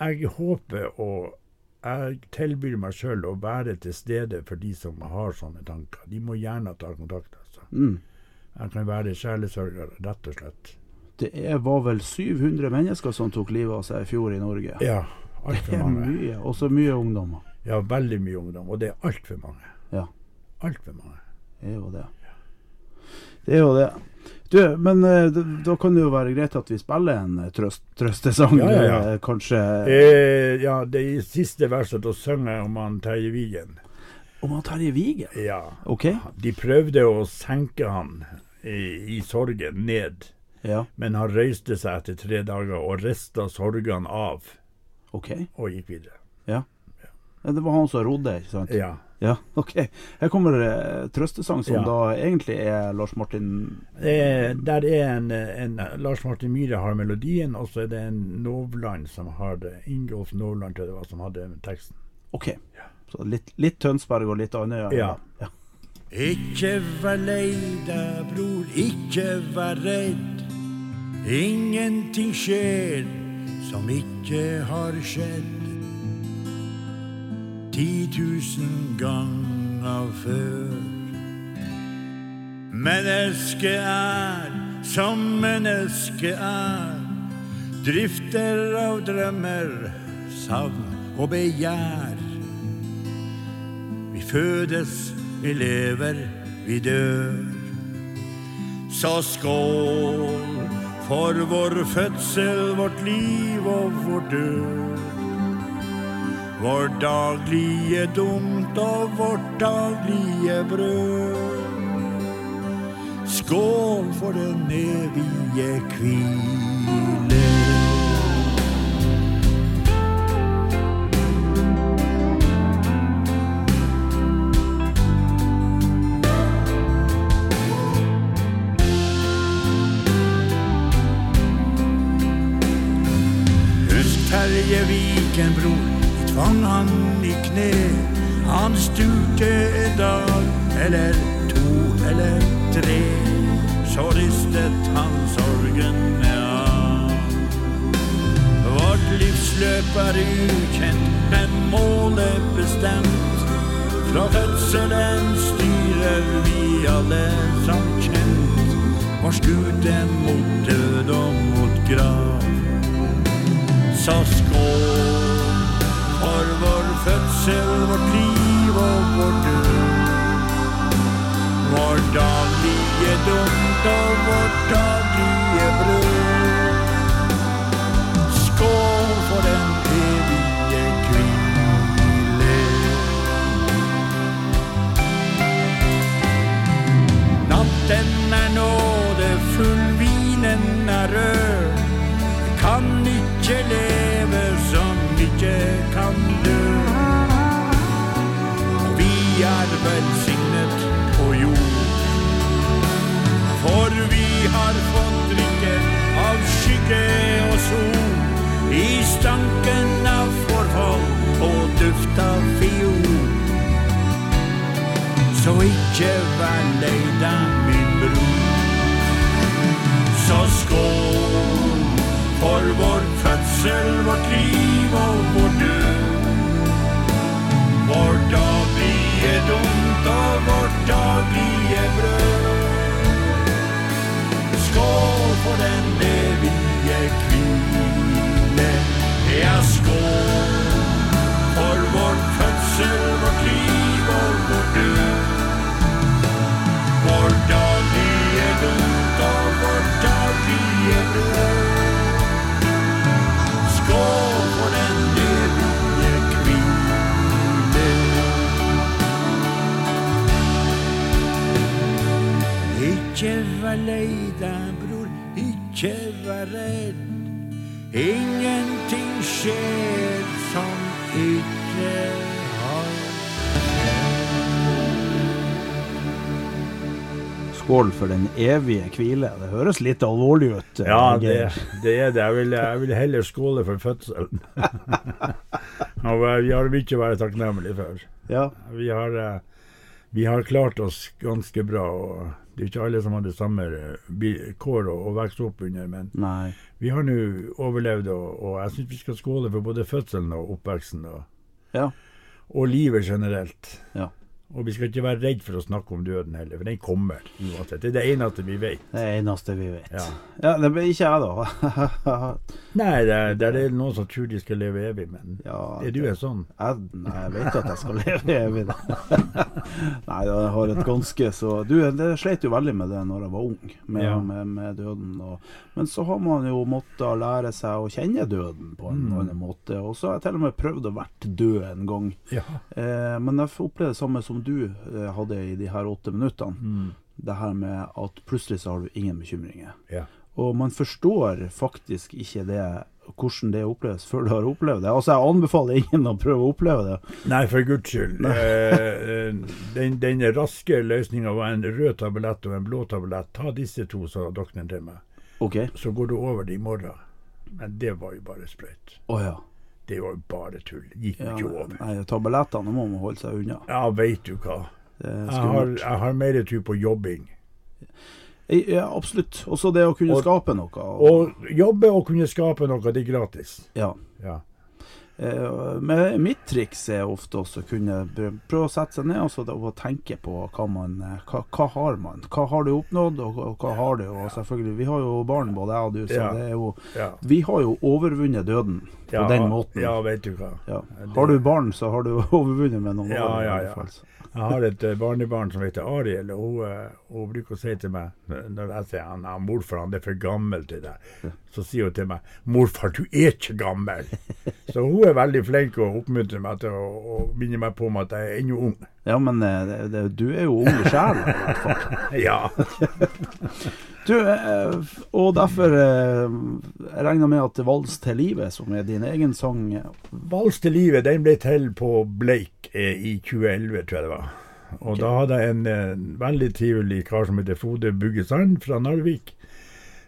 Speaker 3: jeg håper og jeg tilbyr meg sjøl å være til stede for de som har sånne tanker. De må gjerne ta kontakt. Altså.
Speaker 2: Mm.
Speaker 3: Jeg kan være sjelesørger, rett og slett.
Speaker 2: Det er, var vel 700 mennesker som tok livet av seg i fjor i Norge?
Speaker 3: Ja,
Speaker 2: det
Speaker 3: altfor
Speaker 2: er
Speaker 3: mange.
Speaker 2: mye. også mye ungdommer.
Speaker 3: Ja, veldig mye ungdom. Og det er altfor mange.
Speaker 2: Ja.
Speaker 3: Altfor mange.
Speaker 2: Det er jo det. Det er jo det. Du, men eh, da, da kan det jo være greit at vi spiller en eh, trøst, trøstesang,
Speaker 3: Ja, ja, ja.
Speaker 2: eh, kanskje.
Speaker 3: Eh, ja, det er siste verset da synger jeg om han Terje Vigen.
Speaker 2: Om han Terje Vigen?
Speaker 3: Ja.
Speaker 2: OK?
Speaker 3: De prøvde å senke han i, i sorgen ned,
Speaker 2: Ja,
Speaker 3: men han røyste seg etter tre dager og rista sorgene av
Speaker 2: OK.
Speaker 3: og gikk videre.
Speaker 2: Ja. Ja, Det var han som rodde, ikke sant?
Speaker 3: Ja.
Speaker 2: Ja, OK. Her kommer eh, trøstesang som
Speaker 3: Ja.
Speaker 2: da egentlig er Lars Martin
Speaker 3: Eh, der er en, en Lars Martin Myhre har melodien, og så er det en Novland som har det. Ingolf Novland tror jeg det var som hadde teksten.
Speaker 2: OK. Så litt, litt Tønsberg og litt Andøya.
Speaker 3: Ja.
Speaker 2: ja.
Speaker 1: Ikke vær lei deg, bror, ikke vær redd. Ingenting skjer som ikke har skjedd. Ti tusen ganger før. Mennesket er som mennesket er. Drifter av drømmer, savn og begjær. Vi fødes, vi lever, vi dør. Så skål for vår fødsel, vårt liv og vår død. Vår daglige dumt og vårt daglige brød. Skål for den evige hvile. Terje Viken, bror, tvang han i kne. Han stupte en dag, eller to eller tre. Så ristet han sorgene av. Vårt livsløp er ukjent, men målet bestemt. Fra fødselen styrer vi alle som kjent. Vår skute mot død og mot grav. Så skål for vår fødsel, vårt liv og vår død. Vår daglige dumt og vårt daglige brød. Skål for den evige hvile. Natten er nådefull, vinen er rød. Kan ikke leve skygge og sol. I stanken av forfall og duft av fiol. Så ikke vær lei deg, min bror. Så skål for vår fødsel, vårt liv og vår død. Vår daglige dumt og vårt daglige brød. Skål for den evige hvile. er skål
Speaker 2: Skål for den evige hvile. Det høres litt alvorlig ut. eh,
Speaker 3: Ja, det, det er det. Jeg vil, jeg vil heller skåle for fødselen. Og eh, vi har mye å være takknemlige for.
Speaker 2: Ja.
Speaker 3: Vi har, eh, vi har klart oss ganske bra. og Det er ikke alle som har det samme kår å, å vokse opp under, men
Speaker 2: Nei.
Speaker 3: vi har nå overlevd, og, og jeg syns vi skal skåle for både fødselen og oppveksten. Og,
Speaker 2: Ja.
Speaker 3: og livet generelt.
Speaker 2: Ja.
Speaker 3: Og vi skal ikke være redd for å snakke om døden heller, for den kommer uansett. Det er det eneste vi vet.
Speaker 2: Det eneste vi vet.
Speaker 3: Ja.
Speaker 2: Ja, det blir ikke jeg, da.
Speaker 3: Nei, det, det er noen som tror de skal leve evig, men
Speaker 2: Ja,
Speaker 3: er du en sånn?
Speaker 2: Jeg, nei, jeg vet at jeg skal leve evig. da. nei, jeg har et ganske så Du, det sleit jo veldig med det når jeg var ung, med,
Speaker 3: Ja.
Speaker 2: med, med døden. Og, men så har man jo måttet lære seg å kjenne døden på en
Speaker 3: Mm.
Speaker 2: annen måte. Og så har jeg til og med prøvd å vært død en gang.
Speaker 3: Ja.
Speaker 2: Eh, men jeg opplevde det samme som du eh, hadde i de her åtte minuttene.
Speaker 3: Mm.
Speaker 2: Det her med at plutselig så har du ingen bekymringer.
Speaker 3: ja.
Speaker 2: Og man forstår faktisk ikke det hvordan det oppleves før du har opplevd det. Altså Jeg anbefaler ingen å prøve å oppleve det.
Speaker 3: Nei, for guds skyld. Eh, den, den raske løsninga var en rød tablett og en blå tablett. Ta disse to, sa doktoren til meg.
Speaker 2: Okay.
Speaker 3: Så går du over det i morgen. Men det var jo bare sprøyt.
Speaker 2: Oh, ja.
Speaker 3: Det var jo bare tull. Gikk jo
Speaker 2: ja.
Speaker 3: ikke over.
Speaker 2: Nei, tablettene må man holde seg unna.
Speaker 3: Ja, veit du hva. Jeg har, jeg har mer tro på jobbing.
Speaker 2: Ja, absolutt. Også det å kunne
Speaker 3: Og-
Speaker 2: skape noe.
Speaker 3: Å jobbe og kunne skape noe, det er gratis.
Speaker 2: ja.
Speaker 3: Ja.
Speaker 2: Eh, men mitt triks er ofte også å kunne prøve å sette seg ned og så og tenke på hva man eh, hva, hva har man? Hva har du oppnådd, og, og hva har du? Og selvfølgelig, vi har jo barn, både jeg og du, så
Speaker 3: Ja.
Speaker 2: det er jo. Vi har jo overvunnet døden på
Speaker 3: ja,
Speaker 2: den måten.
Speaker 3: Ja, vet du hva.
Speaker 2: Ja. Har du barn, så har du overvunnet med noen
Speaker 3: Ja,
Speaker 2: år.
Speaker 3: ja, ja.
Speaker 2: fall.
Speaker 3: Jeg har et eh, barnebarn som heter Ariel, og hun, eh, hun bruker å si til meg Når jeg sier han, er 'Morfar, han er for gammel til deg', så sier hun til meg 'Morfar, du er ikke gammel'. Så hun er veldig flink og oppmuntrer meg til å, minne meg på om at jeg er ennå ung.
Speaker 2: Ja, men eh, det, det, du er jo ung i sjela, i hvert fall.
Speaker 3: Ja.
Speaker 2: Du, eh, og derfor eh, Jeg regner med at 'Vals til livet', som er din egen sang
Speaker 3: 'Vals til livet' den ble til på Bleik eh, i 2011, tror jeg det var. Og
Speaker 2: okay.
Speaker 3: da hadde jeg en en veldig trivelig kar som heter Frode Buggesand fra Narvik,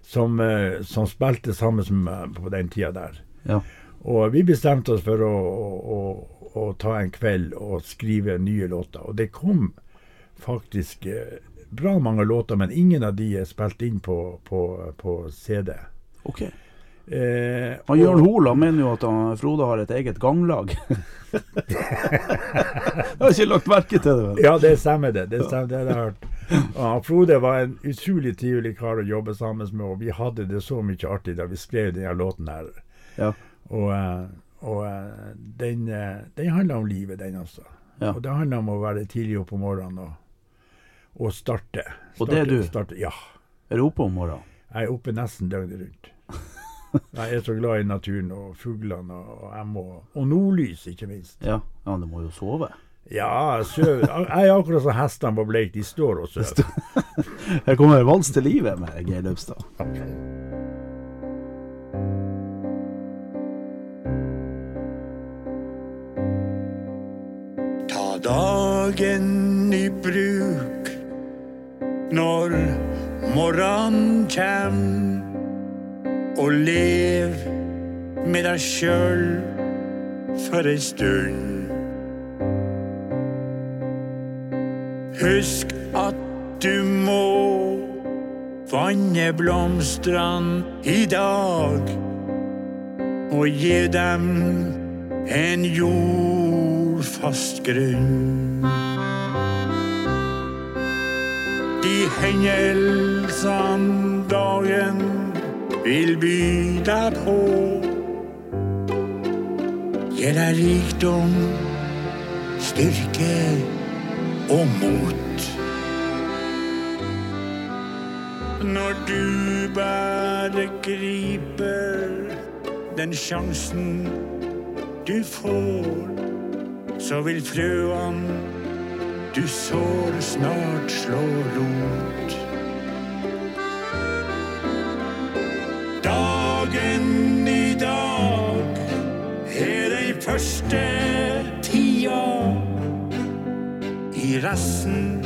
Speaker 3: som, som spilte sammen med meg på den tida der.
Speaker 2: Ja.
Speaker 3: Og vi bestemte oss for å, å, å, å ta en kveld og skrive nye låter. Og det kom faktisk bra mange låter, men ingen av de er spilt inn på, på, på CD.
Speaker 2: OK.
Speaker 3: Eh,
Speaker 2: Han Jørn Hoel mener jo at han, Frode har et eget ganglag. jeg har ikke lagt merke til det. vel?
Speaker 3: Ja, det stemmer det. Det stemmer, det har jeg hørt. Og Frode var en utrolig trivelig kar å jobbe sammen med, og vi hadde det så mye artig da vi skrev denne låten her.
Speaker 2: Ja.
Speaker 3: Og, eh, og eh, den, eh, den handler om livet, den også.
Speaker 2: Ja.
Speaker 3: Og det handler om å være tidlig oppe om morgenen og, og starte.
Speaker 2: Og det er du?
Speaker 3: Starte, ja.
Speaker 2: Er du oppe om morgenen?
Speaker 3: Jeg er oppe nesten døgnet rundt. Jeg er så glad i naturen og fuglene og, og jeg må Og nordlys, ikke minst.
Speaker 2: Ja. ja, du må jo sove.
Speaker 3: Ja, jeg søv- jeg er akkurat som hestene på Bleik. De står og sover.
Speaker 2: Her kommer 'Vals til livet' med Geir Løpstad.
Speaker 1: Ta dagen i bruk når morgenen kjem, og lev med deg sjøl for ei stund. Husk at du må vanne blomstene i dag, og gi dem en jordfast grunn. De hendelsene dagen vil by deg på, deg rikdom, styrke og mot. Når du bare griper den sjansen du får, så vil frøene du sår snart slår rot. Dagen i dag er den første tida i resten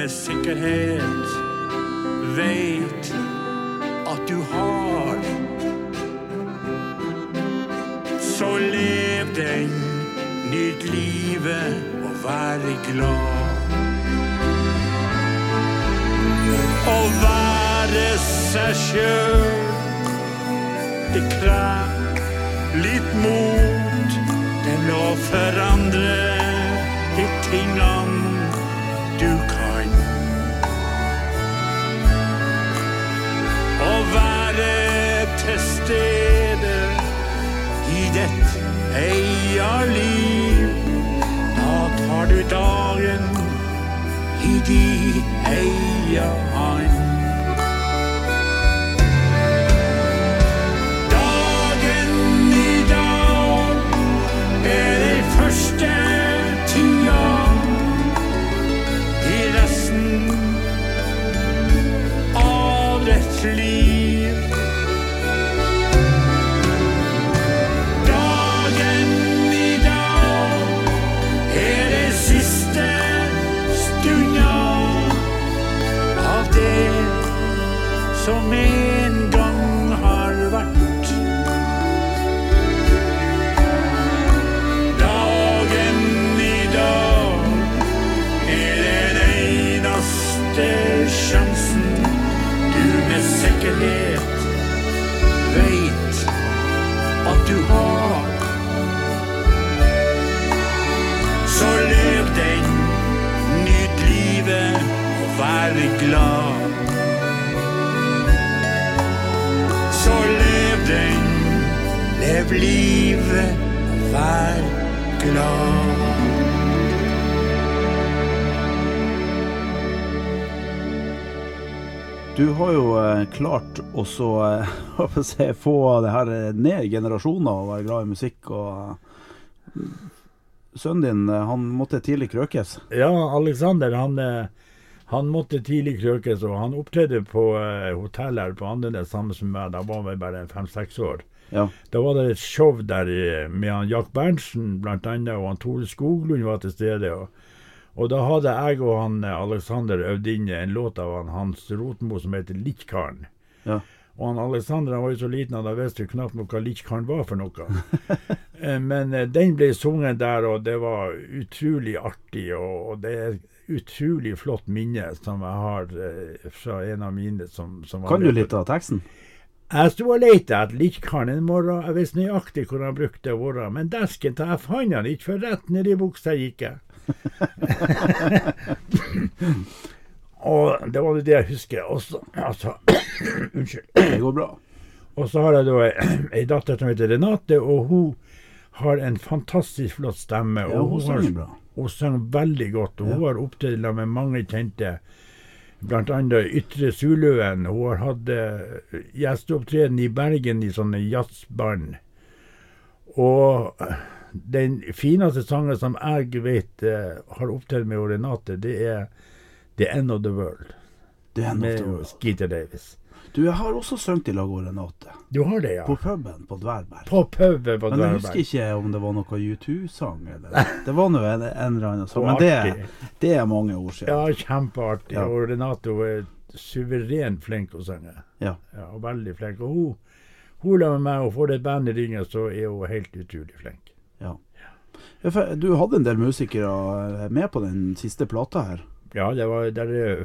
Speaker 1: med sikkerhet veit at du har. Så lev den, nyt livet og vær glad. Å være seg sjøl, det krever litt mot Den å forandre de tingene til stede i ditt eia liv. Da tar du dagen i de eia hand. Dagen har
Speaker 2: jo eh, klart å så, eh, jeg få det her eh, ned i generasjoner og være glad i musikk. og Sønnen din han måtte tidlig krøkes.
Speaker 3: Ja, Alexander han, han måtte tidlig krøkes, og han opptredde på hotell her på Andenes sammen med meg. Da var vi bare fem-seks år.
Speaker 2: Ja.
Speaker 3: Da var det et show der med han Jack Berntsen annet, og han Tore Skoglund var til stede. Og, og da hadde jeg og han eh, Alexander øvd inn en låt av han, Hans Rotmo som heter Litjkaren.
Speaker 2: Ja.
Speaker 3: Og han Alexander han var jo så liten at han visste jo knapt nok hva Litjkaren var for noe. Eh, Men eh, den ble sunget der, og det var utrolig artig. Og, det er et utrolig flott minne som jeg har fra en av mine som, som
Speaker 2: Kan du litt av teksten?
Speaker 3: jeg sto og lette etter Litjkaren en morgen. Jeg visste nøyaktig hvor han brukte å være, men desken til jeg fant han ikke, for rett ned i buksa gikk jeg. og det var det jeg husker. Og så, altså, unnskyld.
Speaker 2: Det går bra.
Speaker 3: Og så har jeg da ei, datter som heter Renate, og hun har en fantastisk flott stemme.
Speaker 2: Ja,
Speaker 3: og
Speaker 2: hun
Speaker 3: hun
Speaker 2: synger bra.
Speaker 3: Hun synger veldig godt, og hun har opptredd med mange kjente. Annet Ytre Suløen. Hun har hatt eh, gjesteopptreden i Bergen i sånne jazzband. Og den fineste sangen som jeg vet eh, har opptrådt med Renate, det er The End of the World
Speaker 2: The End
Speaker 3: med
Speaker 2: noe.
Speaker 3: Skeeter Davis.
Speaker 2: Du, jeg har også sunget i lag med Renate.
Speaker 3: Du har det, ja?
Speaker 2: På puben på Dverberg.
Speaker 3: På puben på
Speaker 2: Men jeg husker ikke om det var noe U2-sang, eller Det var nå en, en eller annen sang. Men det, det er mange år siden.
Speaker 3: Ja, kjempeartig.
Speaker 2: Ja.
Speaker 3: Og Renate hun er suverent flink å synge.
Speaker 2: Ja.
Speaker 3: Ja, og veldig flink. Og hun, hun la med meg, får det et band i ringen, så er hun helt utrolig flink.
Speaker 2: Ja. For Du hadde en del musikere med på den siste plata her.
Speaker 3: Ja, det var der er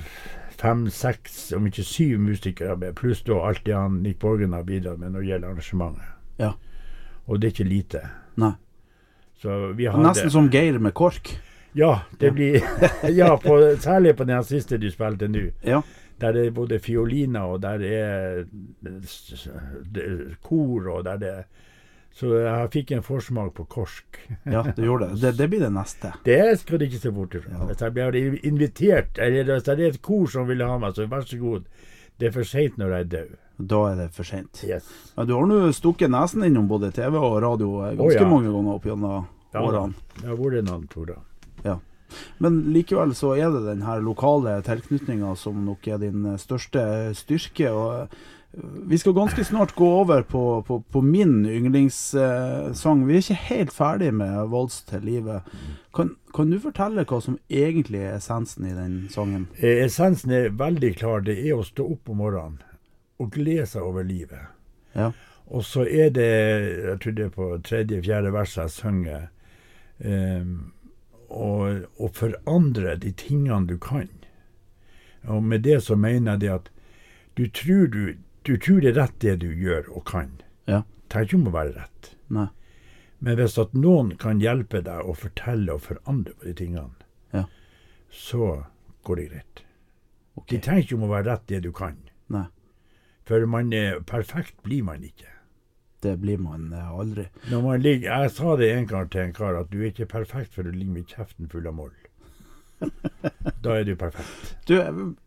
Speaker 3: fem, seks, om ikke syv musikere med, pluss da alt det han Nick Borgen har bidratt med når det gjelder arrangementet.
Speaker 2: Ja.
Speaker 3: Og det er ikke lite.
Speaker 2: Nei.
Speaker 3: Så vi hadde
Speaker 2: Nesten som Geir med KORK.
Speaker 3: Ja, det blir Ja, på, særlig på den siste du spilte nå.
Speaker 2: Ja.
Speaker 3: Der det er både fioliner, og der er kor, og der det Så jeg fikk en forsmak på korsk.
Speaker 2: Ja, du gjorde det. det. Det blir det neste.
Speaker 3: Det skal du ikke se bort ifra. Hvis jeg blir invitert, eller hvis det er et kor som vil ha meg, så vær så god. Det er for seint når jeg er død.
Speaker 2: Da er det for seint.
Speaker 3: Yes.
Speaker 2: Men du har nå stukket nesen innom både TV og radio eh, ganske
Speaker 3: oh, ja.
Speaker 2: mange ganger opp gjennom
Speaker 3: Ja,
Speaker 2: årene.
Speaker 3: Det har vært noen turer.
Speaker 2: Ja. Men likevel så er det den her lokale tilknytninga som nok er din eh, største styrke. og vi skal ganske snart gå over på, på, på min yndlingssang. Vi er ikke helt ferdig med 'Vals til livet'. Kan, kan du fortelle hva som egentlig er essensen i den sangen?
Speaker 3: Eh, Essensen er veldig klar. Det er å stå opp om morgenen og glede seg over livet.
Speaker 2: Ja.
Speaker 3: Og så er det, jeg tror det er på tredje-fjerde verset jeg synger, um, å og forandre de tingene du kan. Og med det så mener jeg det at du tror, du, du tror det er rett det du gjør og kan.
Speaker 2: Ja.
Speaker 3: Tenk om å være rett.
Speaker 2: Nei.
Speaker 3: Men hvis at noen kan hjelpe deg å fortelle og forandre på de tingene,
Speaker 2: Ja.
Speaker 3: så går det greit.
Speaker 2: Okay.
Speaker 3: De tenker ikke om å være rett det du kan.
Speaker 2: Nei.
Speaker 3: For man er, perfekt blir man ikke.
Speaker 2: Det blir man eh, aldri.
Speaker 3: Man ligger, jeg sa det en gang til en kar, at du er ikke perfekt for du ligger med kjeften full av moll. Da er du perfekt.
Speaker 2: Du,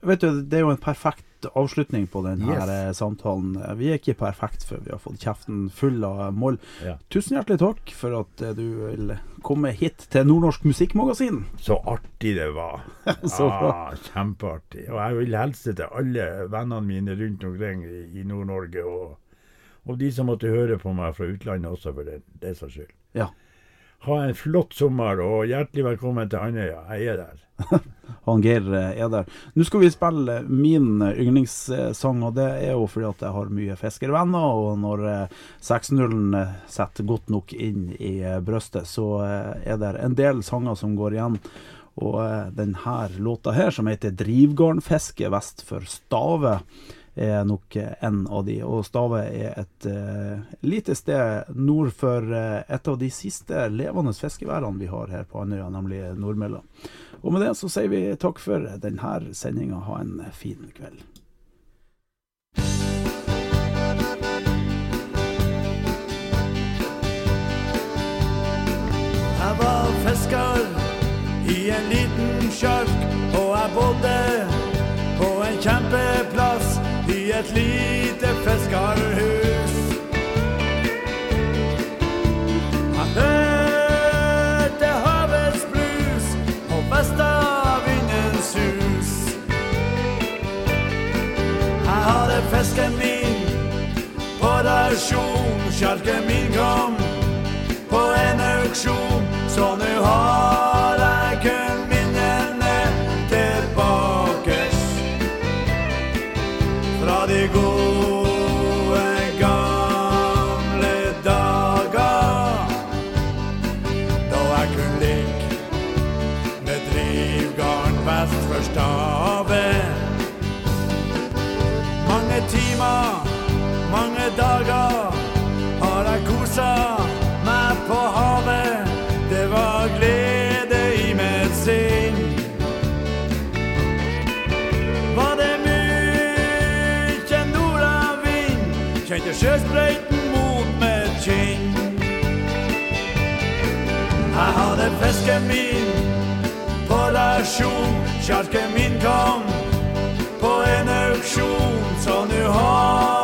Speaker 2: vet du, det er jo en perfekt avslutning på denne
Speaker 3: Yes.
Speaker 2: samtalen. Vi er ikke perfekt før vi har fått kjeften full av moll.
Speaker 3: Ja.
Speaker 2: Tusen hjertelig takk for at eh, du vil komme hit til Nordnorsk Musikkmagasin.
Speaker 3: Så artig det var.
Speaker 2: Så bra.
Speaker 3: Ah, kjempeartig. Og jeg vil hilse til alle vennene mine rundt omkring i, Nord-Norge, og, og de som måtte høre på meg fra utlandet også, for det, det saks skyld.
Speaker 2: Ja.
Speaker 3: Ha en flott sommer, og hjertelig velkommen til Andøya. Jeg er der.
Speaker 2: Han Geir eh, er der. Nå skal vi spille min eh, yndlingssang, og det er jo fordi at jeg har mye fiskervenner. Og når eh, 6-0-en eh, setter godt nok inn i eh, brøstet, så eh, er det en del sanger som går igjen. Og eh, denne låta her, som heter 'Drivgarnfiske vest for Stave', er nok en av de. Og Stave er et uh, lite sted nord for uh, et av de siste levende fiskeværene vi har her på Andøya, nemlig Nordmella. Og med det så sier vi takk for denne sendinga. Ha en fin kveld.
Speaker 1: Jeg var fisker i en liten sjark, og jeg bodde på en kjempeplass et lite fiskarhus. Jeg hørte havets brus og vestavindens sus. Jeg hadde fisken min på rasjon, sjarken min kom på en auksjon, så nå har fisken min. På rasjon, Kjarken min kom på en auksjon, så nu har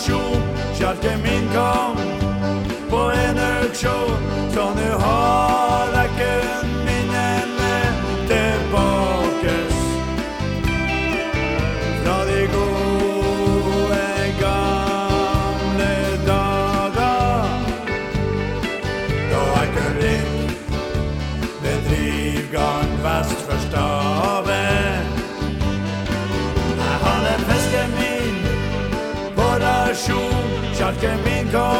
Speaker 1: rasjon, sjarken min kom på en auksjon, så nu har rasjon, sjarken